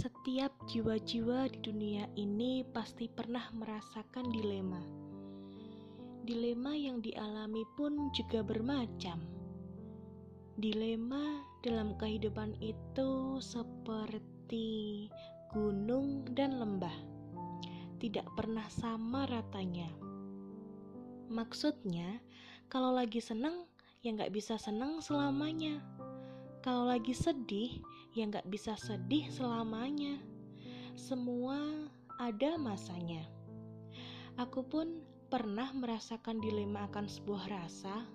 Setiap jiwa-jiwa di dunia ini pasti pernah merasakan dilema. Dilema yang dialami pun juga bermacam. Dilema dalam kehidupan itu seperti gunung dan lembah, tidak pernah sama ratanya. Maksudnya, kalau lagi seneng, ya nggak bisa seneng selamanya. Kalau lagi sedih, ya nggak bisa sedih selamanya. Semua ada masanya. Aku pun pernah merasakan dilema akan sebuah rasa,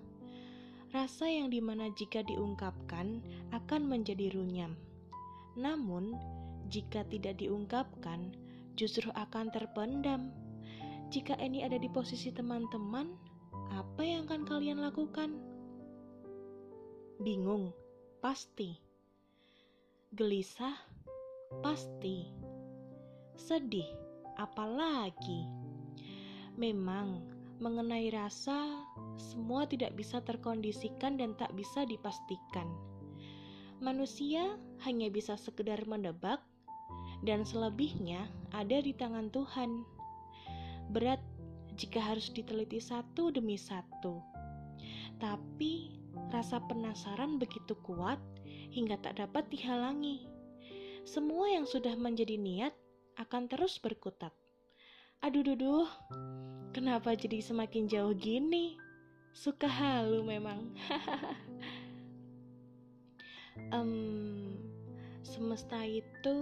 rasa yang di mana jika diungkapkan akan menjadi runyam. Namun, jika tidak diungkapkan, justru akan terpendam. Jika ini ada di posisi teman-teman, apa yang akan kalian lakukan? Bingung Pasti. Gelisah? Pasti. Sedih? Apalagi? Memang, mengenai rasa, semua tidak bisa terkondisikan dan tak bisa dipastikan. Manusia hanya bisa sekedar mendebak, dan selebihnya ada di tangan Tuhan. Berat jika harus diteliti satu demi satu, tapi Rasa penasaran begitu kuat hingga tak dapat dihalangi. Semua yang sudah menjadi niat akan terus berkutat. Aduh duduh, kenapa jadi semakin jauh gini? Suka halu memang. um, semesta itu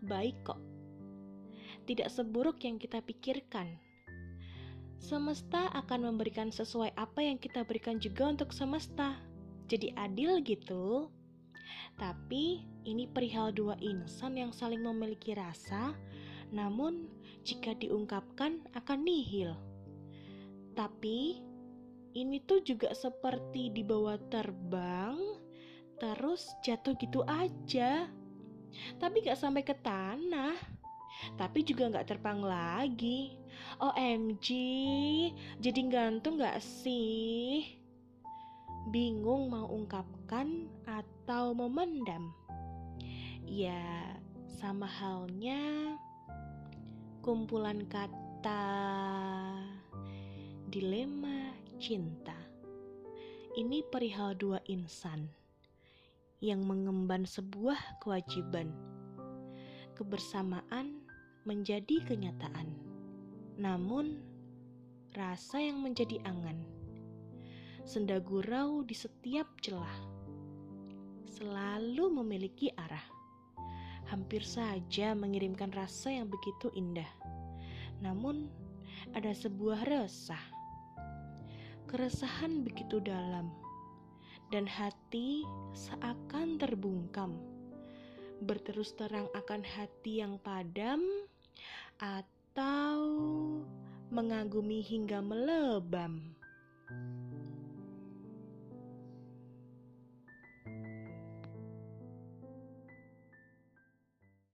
baik kok. Tidak seburuk yang kita pikirkan semesta akan memberikan sesuai apa yang kita berikan juga untuk semesta. Jadi adil gitu. Tapi ini perihal dua insan yang saling memiliki rasa, namun jika diungkapkan akan nihil. Tapi ini tuh juga seperti dibawa terbang, terus jatuh gitu aja. Tapi gak sampai ke tanah, tapi juga gak terbang lagi. OMG, jadi gantung gak sih? Bingung mau ungkapkan atau memendam? Ya, sama halnya kumpulan kata dilema cinta. Ini perihal dua insan yang mengemban sebuah kewajiban. Kebersamaan menjadi kenyataan namun rasa yang menjadi angan. Senda gurau di setiap celah, selalu memiliki arah. Hampir saja mengirimkan rasa yang begitu indah. Namun ada sebuah resah. Keresahan begitu dalam dan hati seakan terbungkam. Berterus terang akan hati yang padam atau mengagumi hingga melebam.